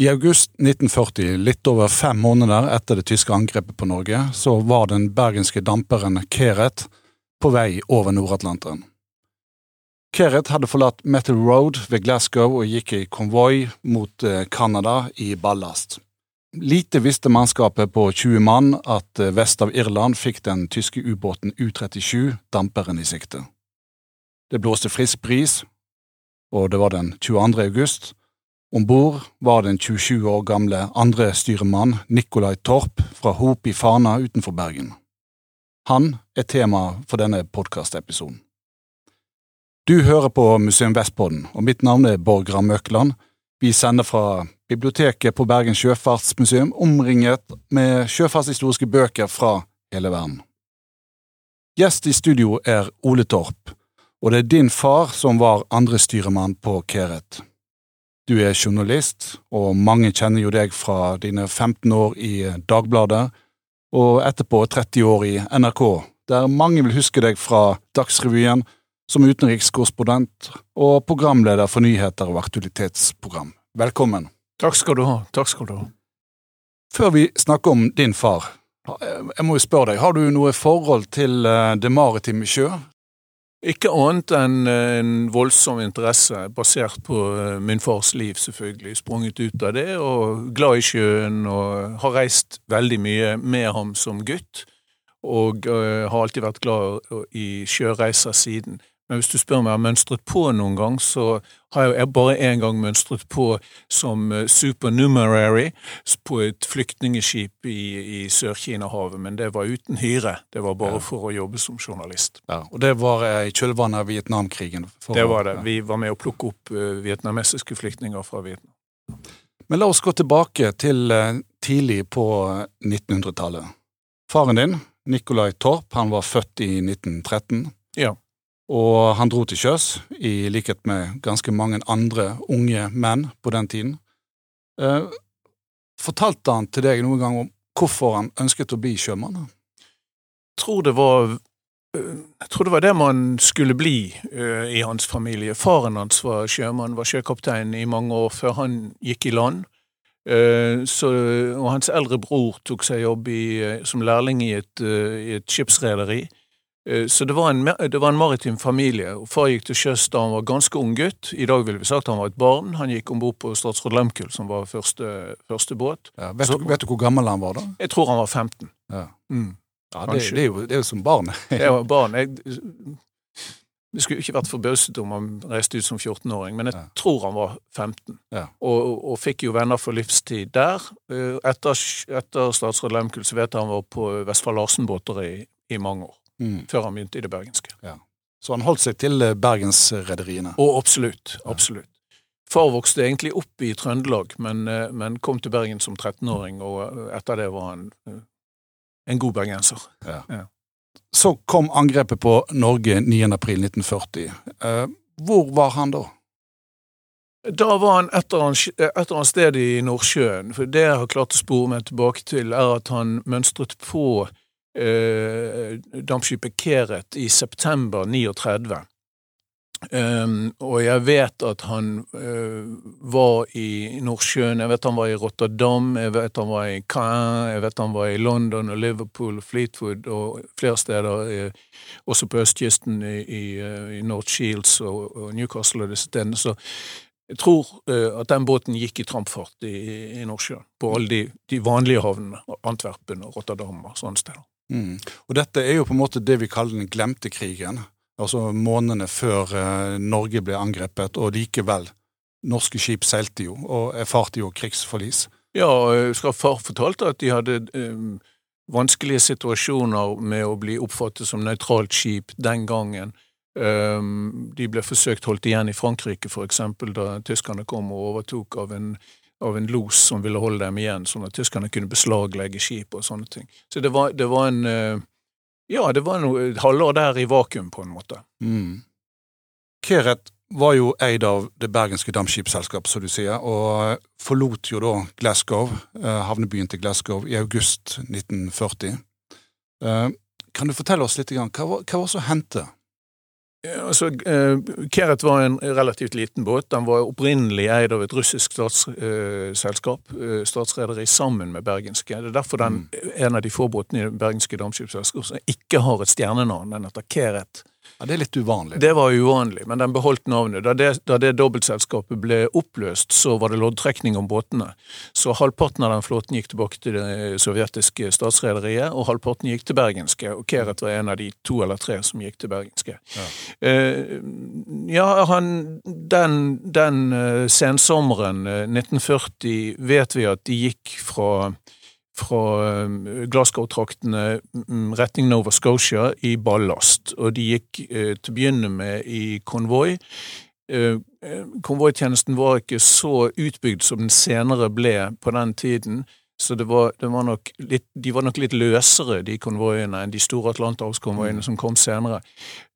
I august 1940, litt over fem måneder etter det tyske angrepet på Norge, så var den bergenske damperen Keret på vei over Nord-Atlanteren. Keret hadde forlatt Metal Road ved Glasgow og gikk i konvoi mot eh, Canada i ballast. Lite visste mannskapet på 20 mann at eh, vest av Irland fikk den tyske ubåten U-37 damperen i sikte. Det blåste frisk bris, og det var den 22. august, om bord var den 27 år gamle andre styremann Nikolai Torp fra Hop i Fana utenfor Bergen. Han er tema for denne podkastepisoden. Du hører på Museum Vestpodden, og mitt navn er Borg Ramm Økland. Vi sender fra biblioteket på Bergen sjøfartsmuseum, omringet med sjøfartshistoriske bøker fra hele verden. Gjest i studio er Ole Torp, og det er din far som var andrestyremann på Keret. Du er journalist, og mange kjenner jo deg fra dine 15 år i Dagbladet, og etterpå 30 år i NRK, der mange vil huske deg fra Dagsrevyen som utenrikskorrespondent og programleder for nyheter og aktualitetsprogram. Velkommen. Takk skal du ha. Takk skal du ha. Før vi snakker om din far, jeg må jo spørre deg, har du noe forhold til eh, det maritime sjø? Ikke annet enn en voldsom interesse, basert på eh, min fars liv, selvfølgelig. Sprunget ut av det, og glad i sjøen, og har reist veldig mye med ham som gutt. Og uh, har alltid vært glad i sjøreiser siden. Men hvis du spør om jeg har mønstret på noen gang, så har jeg bare én gang mønstret på som eh, supernumerary på et flyktningeskip i, i Sør-Kina-havet, men det var uten hyre. Det var bare ja. for å jobbe som journalist. Ja, Og det var eh, i kjølvannet av Vietnamkrigen? Det var det. Vi var med å plukke opp uh, vietnamesiske flyktninger fra Vietnam. Men la oss gå tilbake til tidlig på 1900-tallet. Faren din, Nicolai Torp, han var født i 1913. Ja. Og han dro til sjøs, i likhet med ganske mange andre unge menn på den tiden. Eh, fortalte han til deg noen gang om hvorfor han ønsket å bli sjømann? Jeg tror det var eh, jeg tror det var det man skulle bli uh, i hans familie. Faren hans var sjømann, var sjøkaptein i mange år før han gikk i land. Uh, så, og hans eldre bror tok seg jobb i, som lærling i et, uh, skipsrederi. Eh, så det var, en, det var en maritim familie. og Far gikk til sjøs da han var ganske ung gutt. I dag ville vi sagt han var et barn. Han gikk om bord på Statsråd Lehmkuhl, som var første, første båt. Ja, vet, du, vet, du, hvor gammel han var da? Jeg tror han var 15. Ja, mm. ja det, det, er jo, det, er jo, som barn. det var barn. Jeg, det skulle ikke vært forbauset om han reiste ut som 14-åring, men jeg ja. tror han var 15. Ja. Og, og, og, fikk jo venner for livstid der. Eh, etter, etter statsråd Lehmkuhl så vet jeg han var på Vestfold Larsen-båter i, i mange år mm. før han begynte i det bergenske. Ja. Så han holdt seg til eh, bergensrederiene? Å, absolutt. Absolutt. Far vokste egentlig opp i Trøndelag, men, eh, men kom til Bergen som 13-åring, og eh, etter det var han en god bergenser. Ja. Ja. Så kom angrepet på Norge 9. april 1940. Hvor var han da? Da var han et eller annet sted i Nordsjøen. For det jeg har klart å spore meg tilbake til, er at han mønstret på eh, dampskipet Keret i september 39. Um, og jeg vet at han uh, var i Nordsjøen, jeg vet han var i Rotterdam, jeg vet han var i Caen, jeg vet han var i London og Liverpool og Fleetwood og flere steder, uh, også på østkysten i, i, i North Shields og, og, Newcastle og disse stedene. Så jeg tror at den båten gikk i trampfart i, i Nordsjøen, på alle de, de vanlige havnene, Antwerpen og Rotterdam og sånne steder. Mm. Og dette er jo på en måte det vi kaller den glemte krigen. Altså månedene før eh, Norge ble angrepet, og likevel. Norske skip seilte jo, og erfarte jo krigsforlis. Ja, skal far fortalte at de hadde eh, vanskelige situasjoner med å bli oppfattet som nøytralt skip den gangen. Um, de ble forsøkt holdt igjen i Frankrike, for eksempel, da tyskerne kom og overtok av en av en los som ville holde dem igjen, sånn at tyskerne kunne beslaglegge skip og sånne ting. Så det var, det var en eh, Ja, det var noe halvår der i vakuum, på en måte. Mm. Keret var jo eid av det bergenske dampskipsselskap, som du sier, og forlot jo da Glasgow, eh, havnebyen til Glasgow, i august 1940. Eh, kan du fortelle oss litt, hva var, hva var som hendte? Altså, eh, Keret var en relativt liten båt. Den var opprinnelig eid av et russisk statsselskap, eh, statsrederi, sammen med bergenske. Det er derfor den, Mm. en av de få båtene i det bergenske dampskipsselskapet som ikke har et stjernenavn. Den heter Keret. Ja, det er litt uvanlig. Det var uvanlig, men den beholdt navnet. Da det, da det dobbeltselskapet ble oppløst, så var det loddtrekning om båtene. Så halvparten av den flåten gikk tilbake til det sovjetiske statsrederiet, og halvparten gikk til bergenske. Og Keret var en av de to eller tre som gikk til bergenske. Ja. uh, ja, han Den, den eh, sensommeren eh, 1940 vet vi at de gikk fra fra eh, Glasgow-traktene mm, retning Nova Scotia i ballast, og de gikk eh, til å begynne med i konvoi. Eh, eh, Konvoitjenesten var ikke så utbygd som den senere ble på den tiden, så det var, det var litt, de var nok litt løsere, de konvoiene, enn de store atlanterhavskonvoiene som kom senere.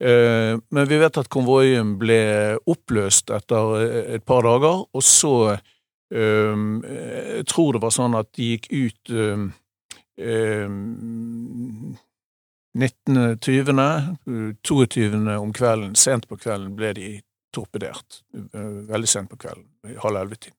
Men vi vet at konvoien ble oppløst etter et par dager, og så Um, jeg tror det var sånn at de gikk ut um, um, 19.20., 22. om kvelden, sent på kvelden ble de torpedert. Veldig sent på kvelden, halv elleve-tiden.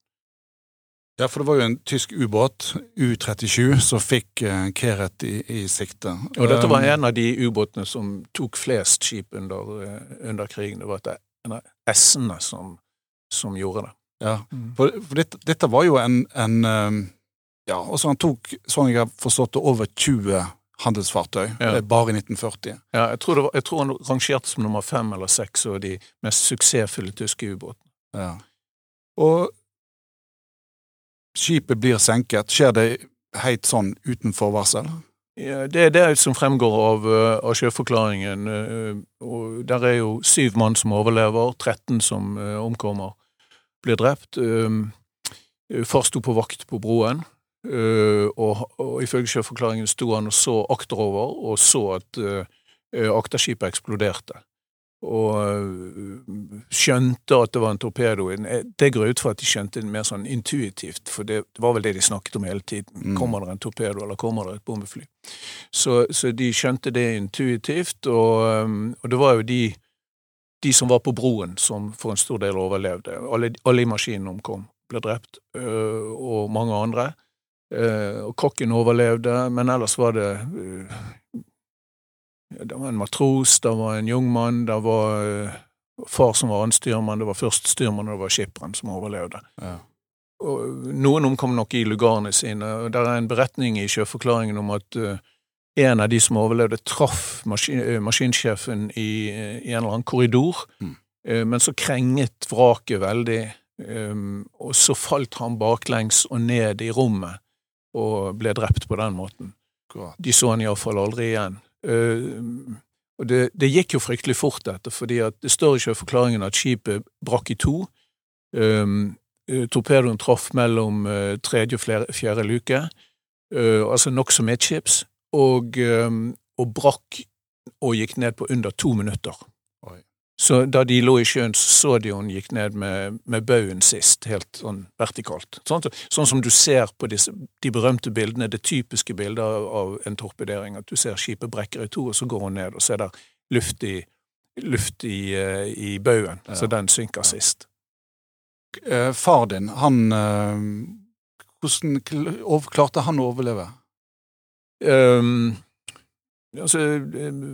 Ja, for det var jo en tysk ubåt, U-37, som fikk eh, Keret i, i sikte. Og dette var Um, en av de ubåtene som tok flest skip under, uh, under krigen. Det var av S-ene som, som gjorde det. Ja, for, for dette, dette var jo en, en um, Ja, altså han tok, sånn jeg har forstått det, over 20 handelsfartøy Ja. eh, bare i 1940. Ja, jeg tror, det var, jeg tror han rangerte som nummer fem eller seks av de mest suksessfulle tyske ubåtene. Ja. Og skipet blir senket. Skjer det helt sånn uten forvarsel? Ja, det er det som fremgår av, eh, av sjøforklaringen. eh, og Der er jo syv mann som overlever, 13 som omkommer, blir drept. Um, Far sto på vakt på broen, eh, og, og ifølge sjøforklaringen sto han og så akterover, og så at eh, eh, akterskipet eksploderte. Og eh, skjønte at det var en torpedo. Det går ut fra at de skjønte det mer sånn intuitivt, for det, var vel det de snakket om hele tiden. Mm. Kommer det en torpedo, eller kommer det et bombefly? Så, så de skjønte det intuitivt, og, og det var jo de, de som var på broen som for en stor del overlevde. Alle, alle i maskinen omkom, ble drept, øh, og mange andre. Eh, og kokken overlevde, men ellers var det øh, Det var en matros, det var en jungmann, det var øh, far som var anstyrmann, det var først styrmann, og det var skipperen som overlevde Ja. noen omkom nok i lugarene sine. og Det er en beretning i sjøforklaringen om at en av de som overlevde, traff maskin, eh, maskinsjefen i, eh, i en eller annen korridor, Mm. eh, men så krenget vraket veldig, og så falt han baklengs og ned i rommet og ble drept på den måten. God. De så han iallfall aldri igjen. Og det, det gikk jo fryktelig fort, dette, fordi at det står ikke i forklaringen at skipet brakk i to. Um, torpedoen traff mellom tredje og flere, fjerde luke, eh, altså nokså midtskips, og, og brakk og gikk ned på under to minutter. Oi. Så da de lå i sjøen, så de hun gikk ned med, med baugen sist, helt sånn vertikalt. Sånn, sånn som du ser på disse, de berømte bildene, det typiske bildet av, av en torpedering, at du ser skipet brekker i to, og så går hun ned, og så er det luft i, luft i, eh, i baugen, Ja. så den synker sist. Eh, far din, han eh, Hvordan klarte han å overleve? Ehm, altså,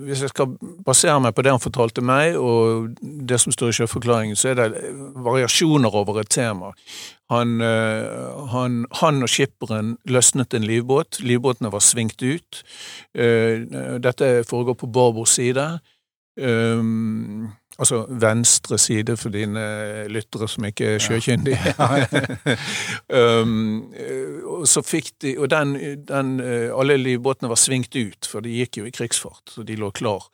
hvis jeg skal basere meg på det han fortalte meg, og det som står i sjøforklaringen, så er det variasjoner over et tema. Han, eh, han, han og skipperen løsnet en livbåt. Livbåtene var svingt ut. Eh, Dette foregår på Barbors side. Ehm, altså venstre side for dine lyttere som ikke er sjøkyndige. um, og så fikk de, og den, den, eh, alle livbåtene var svingt ut, for de gikk jo i krigsfart, så de lå klar.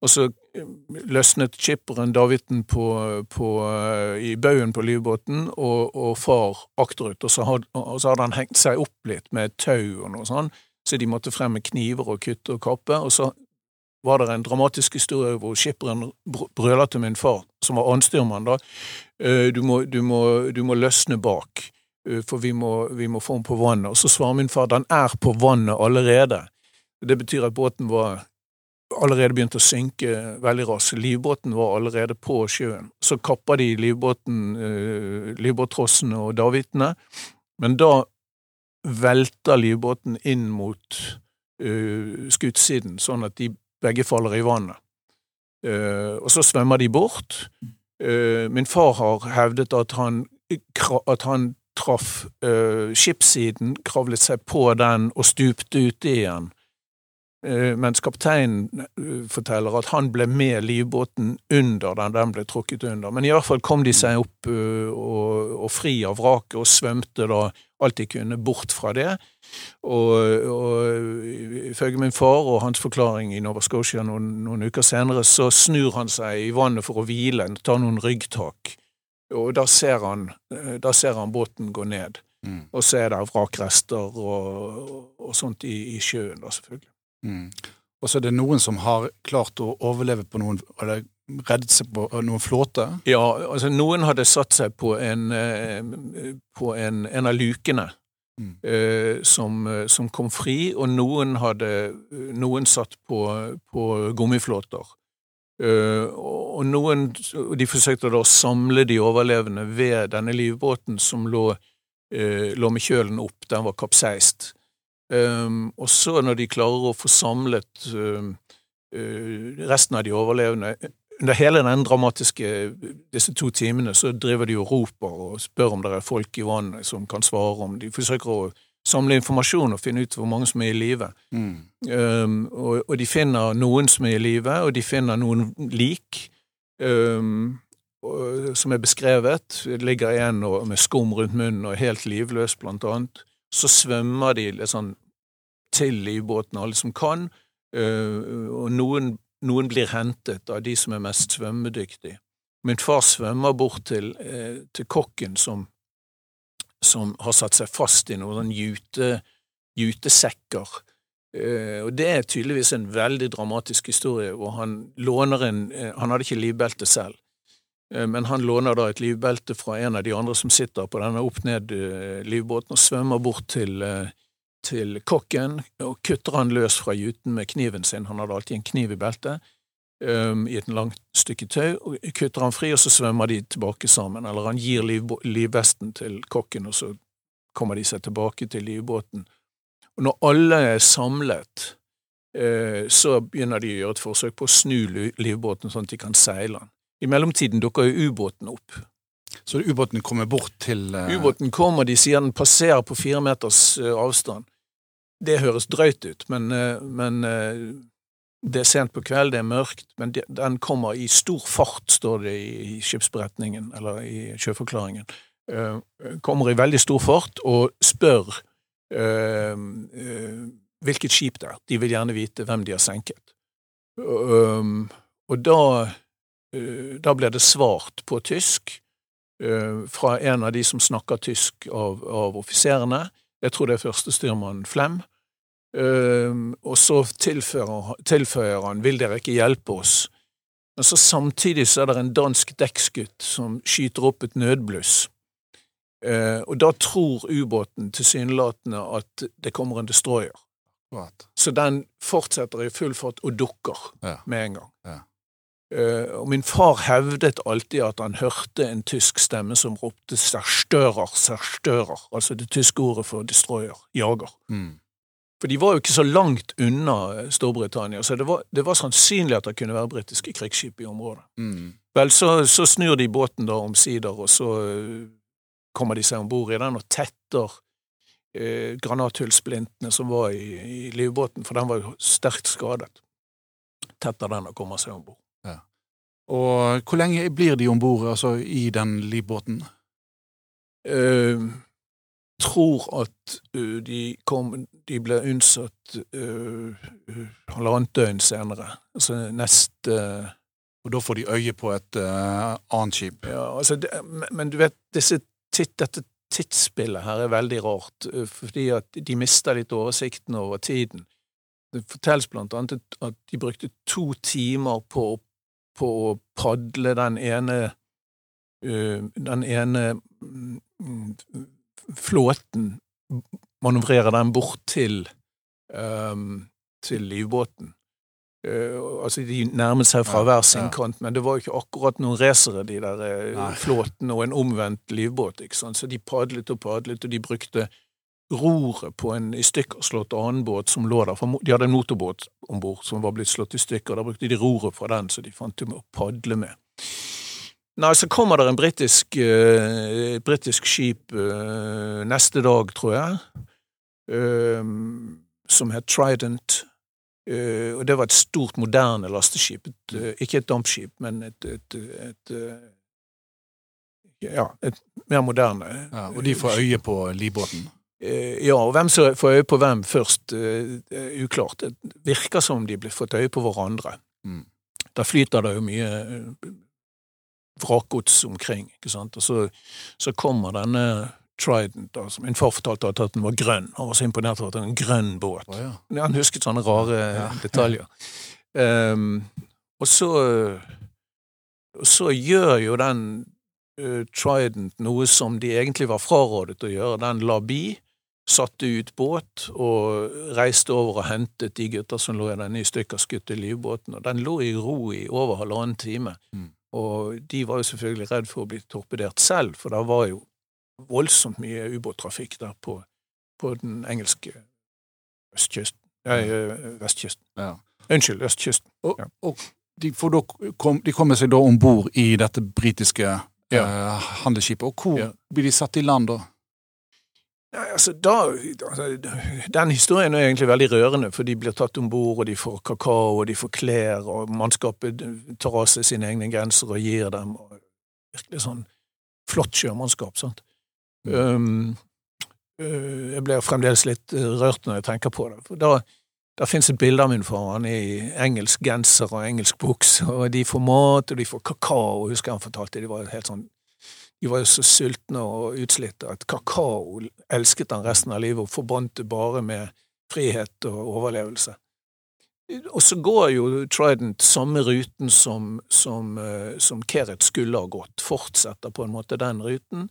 Og så eh, løsnet skipperen davitten på, på, eh, i baugen på livbåten, og, og far akterut, og så, had, og så hadde han hengt seg opp litt med tau og noe sånt, så de måtte frem med kniver og kutte og kappe, og så var det en dramatisk historie hvor skipperen br- brøler til min far, som var annenstyrmann, da. «Eh, Du må, du, må, du må løsne bak, eh, for vi må, vi må få den på vannet. Og så svarer min far den er på vannet allerede. Det betyr at båten var allerede begynt å synke veldig raskt. Livbåten var allerede på sjøen. Så kapper de livbåten, uh, livbåttrossene og davitene, men da velter livbåten inn mot skutsiden, sånn at de begge faller i vannet. Uh, og så svømmer de bort. Uh, min far har hevdet at han, at han traff uh, skipssiden, kravlet seg på den og stupte uti igjen. Uh, mens kapteinen uh, forteller at han ble med livbåten under den den ble trukket under. Men i hvert fall kom de seg opp og, og fri av vraket og svømte da alt de kunne bort fra det. Og, og ifølge min far og hans forklaring i Nova Scotia noen, noen, uker senere, så snur han seg i vannet for å hvile, tar noen ryggtak. Og da ser han, da ser han båten gå ned. Mm. Og så er det vrakrester og, og, sånt i, i, sjøen, da, selvfølgelig. Mm. Og så er det noen som har klart å overleve på noen eller reddet seg på noen flåte? Ja, altså noen hadde satt seg på en, eh, på en, en av lukene mm. eh, som, som, kom fri, og noen hadde noen satt på, på gummiflåter. Eh, og noen De forsøkte da å samle de overlevende ved denne livbåten som lå, eh, lå med kjølen opp, den var kapseist. Um, og så, når de klarer å få samlet um, uh, resten av de overlevende under hele den dramatiske disse to timene så driver de og roper og spør om det er folk i vannet som kan svare om De forsøker å samle informasjon og finne ut hvor mange som er i live. Mm. Um, og, og, de finner noen som er i live, og de finner noen lik um, og, som er beskrevet. Det ligger en med skum rundt munnen og helt livløs, blant annet. Så svømmer de litt sånn til livbåten, alle som kan, uh, og noen noen blir hentet av de som er mest svømmedyktige. Min far svømmer bort til, eh, til kokken som, som, har satt seg fast i noen jute, jutesekker. Eh, og det er tydeligvis en veldig dramatisk historie, hvor han låner en Han hadde ikke livbelte selv, men han låner da et livbelte fra en av de andre som sitter på denne opp-ned-livbåten, og svømmer bort til til kokken og kutter han løs fra juten med kniven sin. Han hadde alltid en kniv i beltet, um, i et langt stykke tau. og Kutter han fri, og så svømmer de tilbake sammen. Eller han gir liv, livvesten til kokken, og så kommer de seg tilbake til livbåten. Og når alle er samlet, så begynner de å gjøre et forsøk på å snu livbåten sånn at de kan seile den. I mellomtiden dukker jo ubåten opp. Så ubåten kommer bort til uh... Ubåten kommer, de sier den passerer på fire meters uh, avstand. Det høres drøyt ut, men, uh, men det er sent på kveld, det er mørkt, men de, den kommer i stor fart, står det i, i skipsberetningen, eller i sjøforklaringen. kommer i veldig stor fart og spør hvilket skip det er. De vil gjerne vite hvem de har senket. og da, da blir det svart på tysk Eh, fra en av de som snakker tysk av, av offiserene. Jeg tror det er førstestyrmann Flem. Uh, og så tilføyer, tilføyer, han 'vil dere ikke hjelpe oss'? Men så samtidig så er det en dansk dekksgutt som skyter opp et nødbluss. Eh, og da tror ubåten tilsynelatende at det kommer en destroyer. What? Så den fortsetter i full fart og dukker ja. med en gang. Ja. Eh, og min far hevdet alltid at han hørte en tysk stemme som ropte 'zerstörer, zerstörer', altså det tyske ordet for destroyer, jager. Mm. For de var jo ikke så langt unna eh, Storbritannia, så det var, det var sannsynlig at det kunne være britiske krigsskip i området. Mm. Vel, så, så, snur de båten da omsider, og så uh, kommer de seg om bord i den og tetter eh, granathullsplintene som var i, i livbåten, for den var jo sterkt skadet. Tetter den og kommer seg om bord. Og hvor lenge blir de om bord altså, i den livbåten? Uh, tror at uh, de, kom, de ble unnsatt uh, halvannet døgn senere. Altså neste Og da får de øye på et annet skip? Ja, altså, det, men du vet, disse, dette tidsspillet her er veldig rart, fordi at de mister litt oversikten over tiden. Det fortelles blant annet at de brukte to timer på å på å padle den ene uh, den ene um, flåten, manøvrere den bort til, um, til livbåten. Uh, altså De nærmet seg fra Ja, hver sin ja. kant, men det var jo ikke akkurat noen racere, de der Nei. flåtene, og en omvendt livbåt. ikke sant? Så de padlet og padlet, og de brukte roret på en i stykker slått annen båt som lå der. For de hadde en motorbåt om bord som var blitt slått i stykker. Da brukte de roret fra den, så de fant ut å padle med. Nei, så kommer det en britisk, uh, britisk skip eh, neste dag, tror jeg, eh, som het Trident. Eh, og det var et stort, moderne lasteskip. Et, eh, ikke et dampskip, men et, et, et, eh, Ja, et mer moderne. Ja, og de får øye på livbåten. Eh, ja, og hvem som får øye på hvem først, er uklart. Det virker som de blir fått øye på hverandre. Mm. Da flyter det jo mye vrakgods omkring, ikke sant. Og så, så kommer denne Trident, da, som min far fortalte at den var grønn. Han var så imponert over at det var en grønn båt. Oh, ja. Han husket sånne rare Ja. detaljer. Um, og så og så gjør jo den Trident noe som de egentlig var frarådet å gjøre. Den la bi, satte ut båt og reiste over og hentet de gutter som lå i den i stykker skutte livbåten. Og den lå i ro i over halvannen time. Mm. Og de var jo selvfølgelig redd for å bli torpedert selv, for det var jo voldsomt mye ubåttrafikk der på, på den engelske østkysten. Nei, eh, vestkysten. Ja. Unnskyld, østkysten. Og, Ja. og de, kom, de kommer seg da om bord i dette britiske Ja. eh, handelsskipet. Og hvor blir de satt i land da? Nei, altså, da, altså, den historien er egentlig veldig rørende, for de blir tatt om bord, og de får kakao, og de får klær, og mannskapet tar av seg sine egne grenser og gir dem. Og virkelig sånn flott sjømannskap, sant. Um, uh, jeg blir fremdeles litt øh, rørt når jeg tenker på det. For da, der finnes et bilde av min far. Han er i engelsk genser og engelsk bukse, og de får mat, og de får kakao. Husker jeg han fortalte, de var helt sånn de var jo så sultne og utslitte at kakao elsket han resten av livet og forbandt det bare med frihet og overlevelse. Og så går jo Trident samme ruten som, som, eh, som Keret skulle ha gått, fortsetter på en måte den ruten.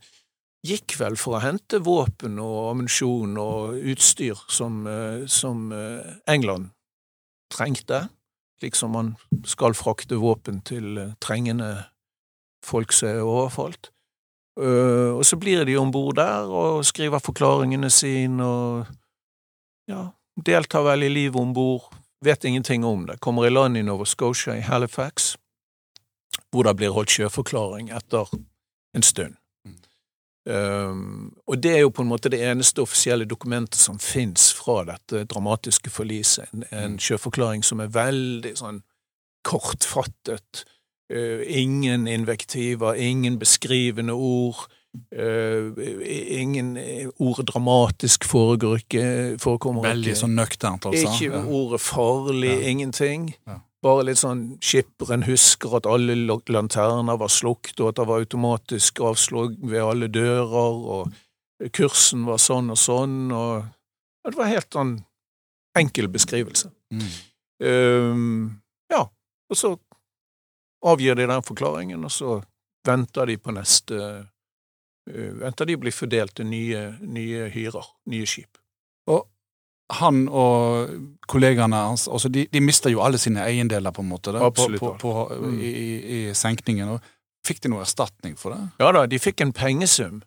Gikk vel for å hente våpen og ammunisjon og utstyr som, eh, som eh, England trengte, slik som man skal frakte våpen til trengende folk som er overfalt. Uh, og så blir de om bord der og skriver forklaringene sine og ja, deltar vel i livet om bord. Vet ingenting om det. Kommer i land i Nova Scotia, i Halifax, hvor det blir holdt sjøforklaring etter en stund. Um, og det er jo på en måte det eneste offisielle dokumentet som fins fra dette dramatiske forliset. En, en sjøforklaring som er veldig sånn kortfattet. Uh, ingen invektiver, ingen beskrivende ord. Uh, ingen uh, Ordet dramatisk foregår ikke, forekommer Veldig ikke. sånn nøkternt, altså. Ikke Ja. ordet farlig, Ja. ingenting. Ja. Bare litt sånn skipperen husker at alle lanterner var slukt, og at det var automatisk avslag ved alle dører, og kursen var sånn og sånn, og det var helt sånn enkel beskrivelse. Mm. Ehm, ja, og så avgir de den forklaringen, og så venter de på neste eh, Venter de å bli fordelt til nye, nye hyrer, nye skip. Og Han og kollegaene hans altså de, de mister jo alle sine eiendeler, på en måte, da, Absolutt, på, på, på, Mm. i, i, i senkningen. Og fikk de noe erstatning for det? Ja da, de fikk en pengesum.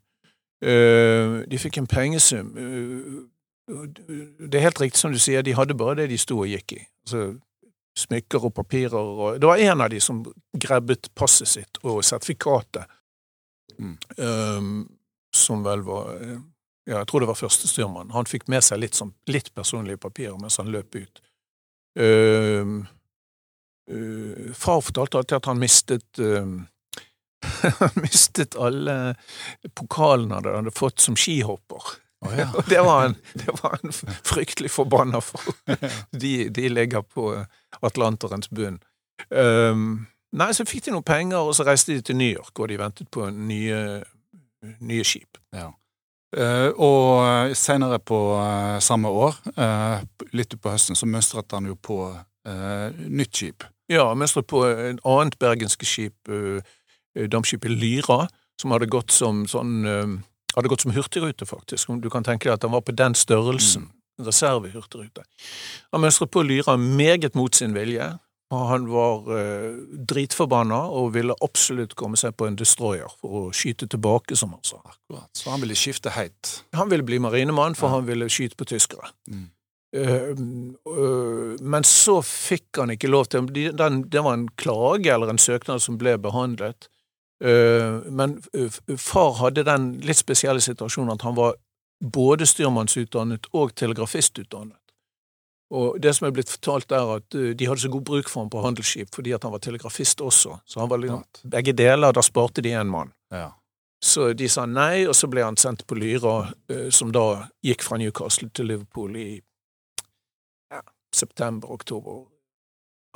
Uh, de fikk en pengesum. Uh, det er helt riktig som du sier, de hadde bare det de sto og gikk i. Altså, smykker og papirer og Det var en av de som grabbet passet sitt og sertifikatet, Mm. um, som vel var eh, Ja, jeg tror det var førstestyrmann. Han fikk med seg litt, sånn, litt personlige papirer mens han løp ut. Eh, uh, far fortalte alltid at han mistet eh, Han mistet alle pokalene han hadde fått som skihopper. Å, ja. Og det var han, det var han fryktelig forbanna for. De, de ligger på Atlanterens bunn. Um, nei, så fikk de noen penger, og så reiste de til New York, og de ventet på nye, nye skip. Ja. Uh, og senere på uh, samme år, uh, litt utpå høsten, så mønstret han jo på eh, nytt skip. Ja, mønstret på et annet bergenske skip, dampskipet Lyra, som hadde gått som sånn hadde gått som hurtigrute, faktisk. Om Du kan tenke deg at han var på den størrelsen. Mm. reservehurtigrute. Han mønstret på Lyra meget mot sin vilje. og Han var eh, dritforbanna og ville absolutt komme seg på en destroyer for å skyte tilbake, som han sa. Akkurat. Så han ville skifte heit? Han ville bli marinemann, for ja. han ville skyte på tyskere. Mm. Uh, uh, men så fikk han ikke lov til det. Det var en klage eller en søknad som ble behandlet. Men far hadde den litt spesielle situasjonen at han var både styrmannsutdannet og telegrafistutdannet. Og det som er blitt fortalt, er at eh, de hadde så god bruk for ham på handelsskip fordi at han var telegrafist også. Så han var liksom, begge deler, da sparte de én mann. Ja. Så de sa nei, og så ble han sendt på Lyra, eh, som da gikk fra Newcastle til Liverpool i ja, september-oktober.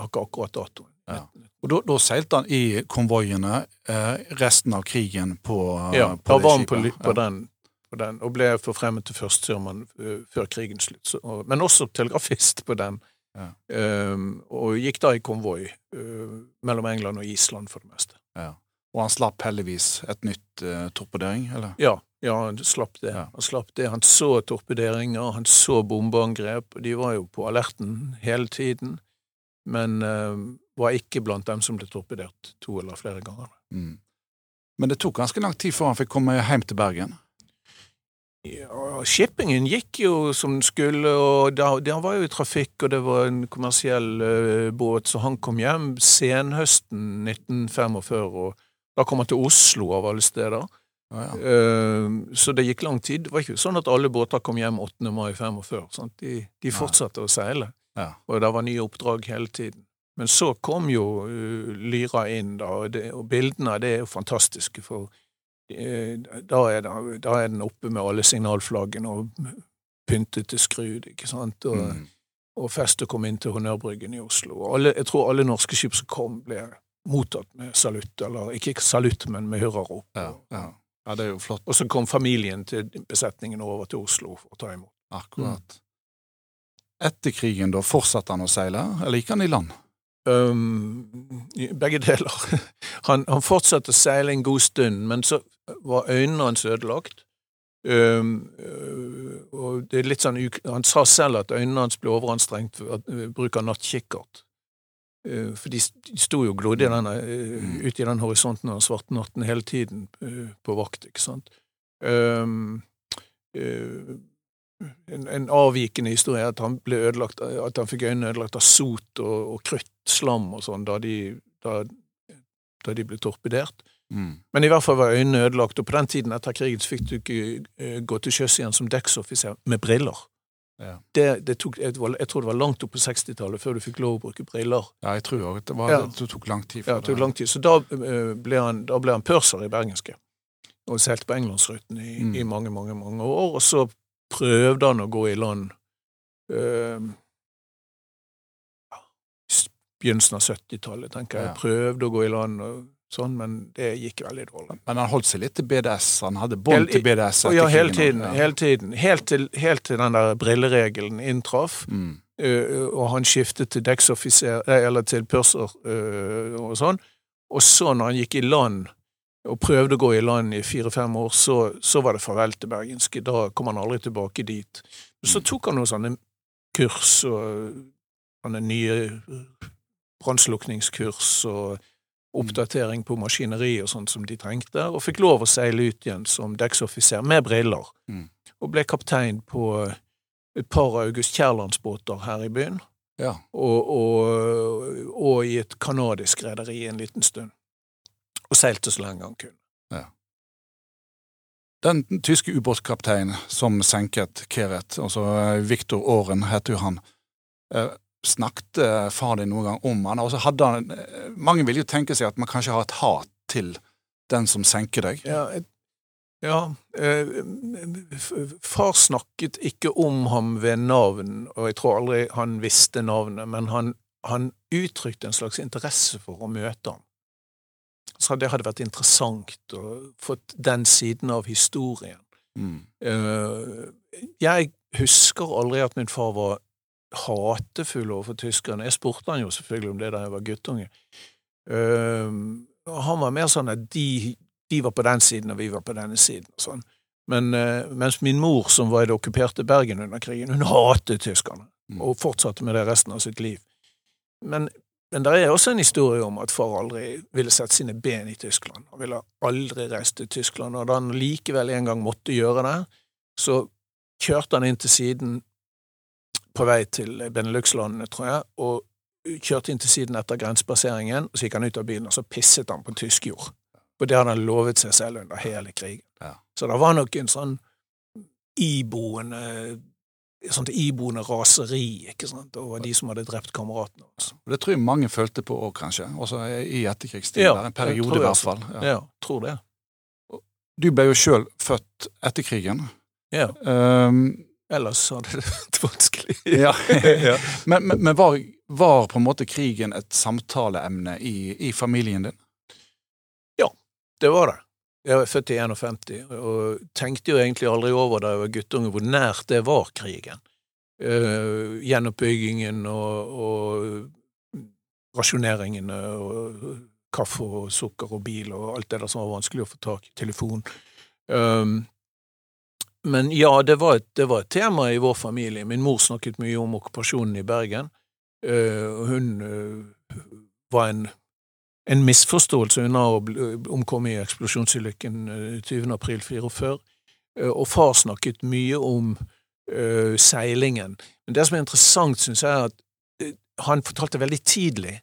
Akkurat datoen. Ja. Og da, da, seilte han i konvoiene eh, resten av krigen på, ja, på det skipet. på, på den på den, og ble forfremmet til førstestyrmann uh, før krigens slutt. Så, og, men også telegrafist på den. Ja. Um, og gikk da i konvoi uh, mellom England og Island, for det meste. Ja. Og han slapp heldigvis et nytt uh, torpedering, eller? Ja, ja, han slapp. Ja. Han slapp det. Han så torpederinger, han så bombeangrep, og de var jo på alerten hele tiden. Men var ikke blant dem som ble torpedert to eller flere ganger. Mm. Men det tok ganske lang tid før han fikk komme hjem til Bergen? Ja, shippingen gikk jo som den skulle, og der var jo i trafikk, og det var en kommersiell uh, båt, så han kom hjem senhøsten 1945, og da kom han til Oslo av alle steder. Ah, ja. Uh, så det gikk lang tid. Det var ikke sånn at alle båter kom hjem 8. mai 45. Sant? De, de fortsatte å seile, ja. og det var nye oppdrag hele tiden. Men så kom jo uh, Lyra inn, da, og, det, og bildene det er jo fantastiske. for Eh, da er, det, da er, den oppe med alle signalflaggene og pyntet til skrud, ikke sant, og, mm. og festet kom inn til Honnørbryggen i Oslo. Alle, jeg tror alle norske skip som kom, ble mottatt med salutt, eller ikke salutt, men med hurrarop. Ja, ja. ja, det er jo flott. Og så kom familien til besetningen over til Oslo for å ta imot. Akkurat. Mm. Etter krigen, da, fortsatte han å seile, eller gikk han i land? Um, begge deler. Han, han fortsatte å seile en god stund, men så var øynene hans ødelagt. Um, og det er litt sånn, Han sa selv at øynene hans ble overanstrengt ved uh, bruk av nattkikkert. Uh, for de, de sto jo og glodde uh, mm. ute i den horisonten av den svarte natten hele tiden uh, på vakt, ikke sant. Um, en, en, avvikende historie at han ble ødelagt, at han fikk øynene ødelagt av sot og, og krutt, slam og sånn, da, da, da, de ble torpedert. Mm. Men i hvert fall var øynene ødelagt, og på den tiden etter krigen så fikk du ikke uh, gå til sjøs igjen som dekksoffiser med briller. Ja. Det, det tok, jeg, tror det var langt opp på 60-tallet før du fikk lov å bruke briller. Ja, jeg tror òg det, var, ja. det tok lang tid. ja, det tok lang tid. Så da, uh, ble han, da ble han pørser i bergenske, og seilte på Englandsruten i, mm. i, mange, mange, mange år. Og så prøvde han å gå i land uh, begynnelsen av 70-tallet, tenker jeg. Ja. Prøvde å gå i land og sånn, men det gikk veldig dårlig. Men han holdt seg litt til BDS? Han hadde bånd til BDS? Ja, hele tiden. Ja. Hele tiden. Helt til, helt til, den der brilleregelen inntraff. Mm. Og han skiftet til dekksoffiser, eller til purser og sånn. Og så, når han gikk i land, og prøvde å gå i land i fire-fem år, så, så, var det farvel til bergenske. Da kom han aldri tilbake dit. Så mm. tok han noen sånne kurs og sånne nye brannslukningskurs og oppdatering på maskineri og sånt som de trengte, og fikk lov å seile ut igjen som dekksoffiser med briller. Mm. Og ble kaptein på et par av August Kjærlands-båter her i byen. Ja. Og, og, og, i et canadisk rederi en liten stund. Og seilte så lenge han kunne. Ja. Den tyske ubåtkapteinen som senket Keret, altså Viktor Aaren heter jo han, eh, Snakket eh, far din noen gang om han? Og så hadde han eh, Mange vil jo tenke seg at man kanskje har et hat til den som senker deg. Ja, ja eh, far snakket ikke om ham ved navn, og jeg tror aldri han visste navnet, men han, han uttrykte en slags interesse for å møte ham. Så det hadde vært interessant å få den siden av historien. Mm. Uh, jeg husker aldri at min far var hatefull overfor tyskerne. Jeg spurte han jo selvfølgelig om det da jeg var guttunge. Uh, han var mer sånn at de, de, var på den siden, og vi var på denne siden. og sånn. Men eh, mens min mor, som var i det okkuperte Bergen under krigen, hun hatet tyskerne, Mm. og fortsatte med det resten av sitt liv. Men, men det er også en historie om at far aldri ville sette sine ben i Tyskland. Han ville aldri reist til Tyskland, og da han likevel en gang måtte gjøre det, så kjørte han inn til siden på vei til Benelux-landene, tror jeg, og kjørte inn til siden etter grensepasseringen, og så gikk han ut av bilen, og så pisset han på tysk jord. Og det hadde han lovet seg selv under hele krigen. Ja. Så det var nok en sånn iboende sånt iboende raseri ikke sant, over de som hadde drept kameratene. hans. Det tror jeg mange følte på òg, kanskje. Også i etterkrigstid. Ja, en periode, i hvert fall. Ja. Ja, tror det. Du ble jo sjøl født etter krigen. Ja. Um, Ellers hadde det vært vanskelig. ja. Ja. men men, men var, var på en måte krigen et samtaleemne i, i familien din? Ja, Det var det. Jeg er født i 51, og tenkte jo egentlig aldri over da jeg var guttunge hvor nært det var krigen. Uh, gjenoppbyggingen og, og rasjoneringene og kaffe og sukker og bil og alt det der som var vanskelig å få tak i, telefon. Um, men ja, det var, et, det var et tema i vår familie. Min mor snakket mye om okkupasjonen i Bergen. Uh, hun uh, var en en misforståelse unna å omkomme i eksplosjonsulykken eh, 20. april 44. Eh, Og far snakket mye om uh, seilingen. Men det som er interessant, syns jeg, er at eh, han fortalte veldig tidlig.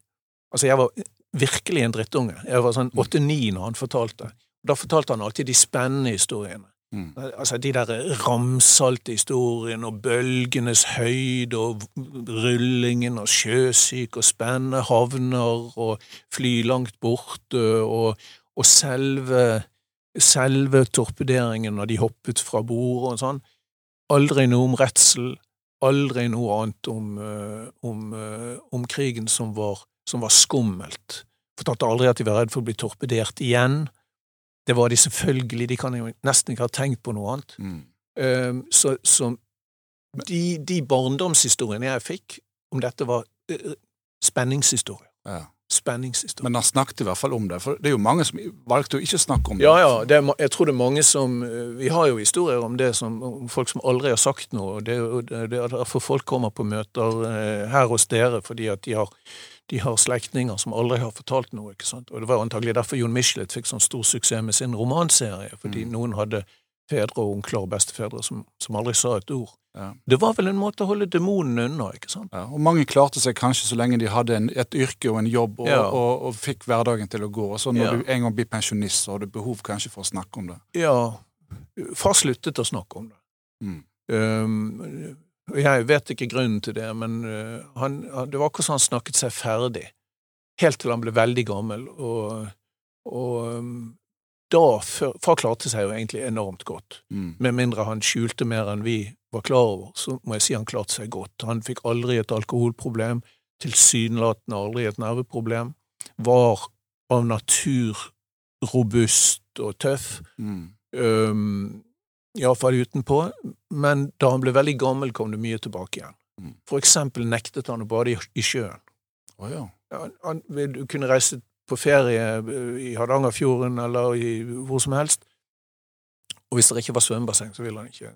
Altså, jeg var virkelig en drittunge. Jeg var sånn åtte-ni når han fortalte. Da fortalte han alltid de spennende historiene. Mm. Altså de der ramsalte historiene og bølgenes høyde og rullingen og sjøsyk og spennende havner og fly langt borte og, og selve, selve torpederingen når de hoppet fra bordet og sånn. Aldri noe om redsel, aldri noe annet om, eh, om, eh, om krigen som var, som var skummelt. Fortalte aldri at de var redd for å bli torpedert igjen. Det var de selvfølgelig, de kan jo nesten ikke ha tenkt på noe annet. Mm. Um, så så de, de barndomshistoriene jeg fikk om dette, var uh, spenningshistorier. Ja. Spenningshistorier. Men han snakket i hvert fall om det. For det er jo mange som valgte å ikke snakke om det. Ja, ja, det er, jeg tror det er mange som uh, Vi har jo historier om det som om folk som aldri har sagt noe. og Det, er er derfor folk kommer på møter uh, her hos dere, fordi at de har de har slektninger som aldri har fortalt noe. ikke sant? Og Det var antagelig derfor Jon Michelet fikk sånn stor suksess med sin romanserie, fordi Mm. noen hadde fedre og onkler og bestefedre som, som aldri sa et ord. Ja. Det var vel en måte å holde demonene unna, ikke sant? Ja, og mange klarte seg kanskje så lenge de hadde en, et yrke og en jobb og, Ja. og, og fikk hverdagen til å gå. Og så når du en gang blir pensjonist, så har du behov kanskje for å snakke om det. Ja, far sluttet å snakke om det. Mm. Um, jeg vet ikke grunnen til det, men han, han- det var akkurat som han snakket seg ferdig. Helt til han ble veldig gammel, og, og um, da Far klarte seg jo egentlig enormt godt. Mm. Med mindre han skjulte mer enn vi var klar over, så må jeg si han klarte seg godt. Han fikk aldri et alkoholproblem, tilsynelatende aldri et nerveproblem, var av natur robust og tøff, Mm. um, iallfall utenpå, men da han ble veldig gammel, kom det mye tilbake igjen. Mm. For eksempel nektet han å bade i, i sjøen. Oh, ja. Han, han du kunne reise på ferie eh, i Hardangerfjorden eller i, hvor som helst, og hvis det ikke var svømmebasseng, så ville han ikke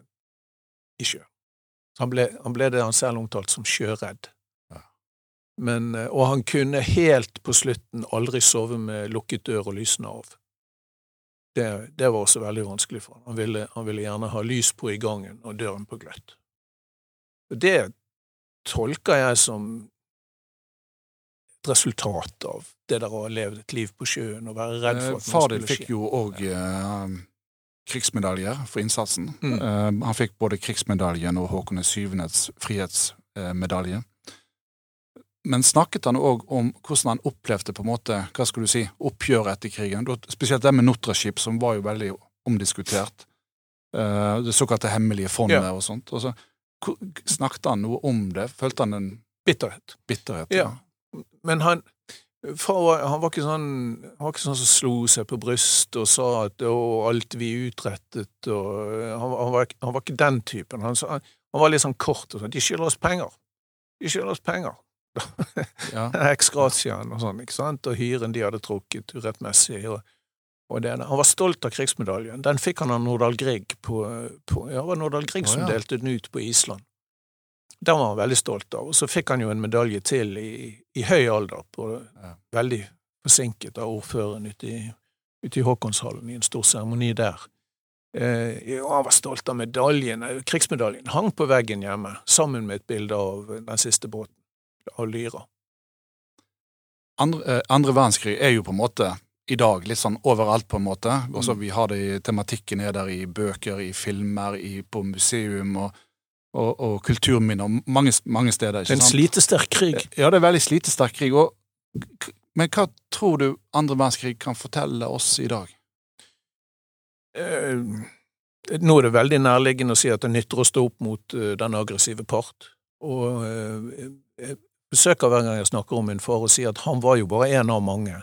i sjø. Så han ble, han ble det han selv omtalte som sjøredd. Ja. Men, eh, og han kunne helt på slutten aldri sove med lukket dør og lysene av. Det, det var også veldig vanskelig for han. Han ville, han ville gjerne ha lys på i gangen og døren på gløtt. Og det tolker jeg som resultat av det der å ha levd et liv på sjøen og være redd for Eh, at Far din fikk jo òg eh, krigsmedaljer for innsatsen. Mm. Eh, han fikk både krigsmedaljen og Håkon 7.s frihetsmedalje. Men snakket han òg om hvordan han opplevde på en måte, hva skal du si, oppgjøret etter krigen? Spesielt det med Notraskip, som var jo veldig omdiskutert. Eh, det såkalte hemmelige fondet Ja. og sånt. Og så, snakket han noe om det? Følte han en Bitterhet. bitterhet? Ja. Men han far var, han var sånn han var ikke sånn som slo seg på brystet og sa at å, alt vi utrettet og han, han, var, han var ikke den typen. Han, var litt sånn kort og sånn. De skylder oss penger. De skylder oss penger. Ja. Eksgratiaen og sånn, ikke sant? Og hyren de hadde trukket urettmessig. Og, Og det, han var stolt av krigsmedaljen. Den fikk han av Nordahl Grieg på, på Ja, det var Nordahl Grieg Å, som delte den ut på Island. Den var han veldig stolt av. Og så fikk han jo en medalje til i, i høy alder, på, Ja. veldig forsinket av ordføreren ute i, ute i Håkonshallen, i en stor seremoni der. Eh, han var stolt av medaljen. Eh, Krigsmedaljen hang på veggen hjemme, sammen med et bilde av den siste båten, av Lyra. Andre, eh, andre verdenskrig er jo på en måte i dag litt sånn overalt, på en måte. Også Mm. Vi har det i tematikken er der i bøker, i filmer, i, på museum og, og, og kulturminner mange, mange steder. Det er en slitesterk krig. Ja, det er veldig slitesterk krig. Og, men hva tror du andre verdenskrig kan fortelle oss i dag? Eh, nå er det veldig nærliggende å si at det nytter å stå opp mot uh, den aggressive part. Og uh, jeg besøker hver gang jeg snakker om min far og sier at han var jo bare én av mange.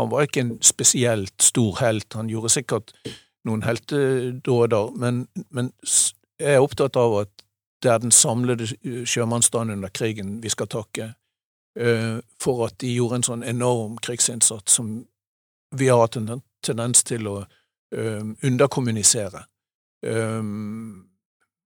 Han var ikke en spesielt stor helt, han gjorde sikkert noen heltedåder, men, men jeg er opptatt av at det er den samlede eh, sjømannsstanden under krigen vi skal takke eh, for at de gjorde en sånn enorm krigsinnsats som vi har hatt en tendens til å um, underkommunisere.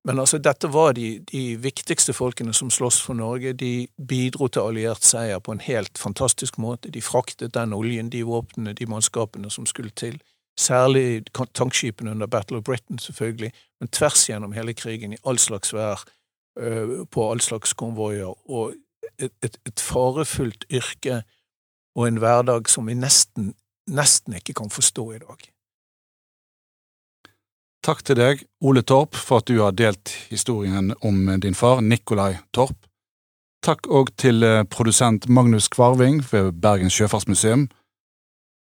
Men altså, dette var de, de viktigste folkene som sloss for Norge. De bidro til alliert seier på en helt fantastisk måte. De fraktet den oljen, de våpnene, de mannskapene som skulle til. Særlig tankskipene under Battle of Britain, selvfølgelig, men tvers gjennom hele krigen, i all slags vær, øh, på all slags konvoier, og et, et, et farefullt yrke og en hverdag som vi nesten, nesten ikke kan forstå i dag. Takk til deg, Ole Torp, for at du har delt historien om din far, Nikolai Torp. Takk òg til eh, produsent Magnus Kvarving ved Bergens sjøfartsmuseum.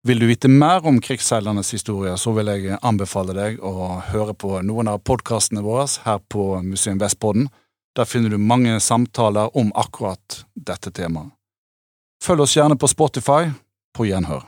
Vil du vite mer om krigsseilernes historie, så vil jeg anbefale deg å høre på noen av podkastene våre her på Museum Vestpodden. Der finner du mange samtaler om akkurat dette temaet. Følg oss gjerne på Spotify. På gjenhør.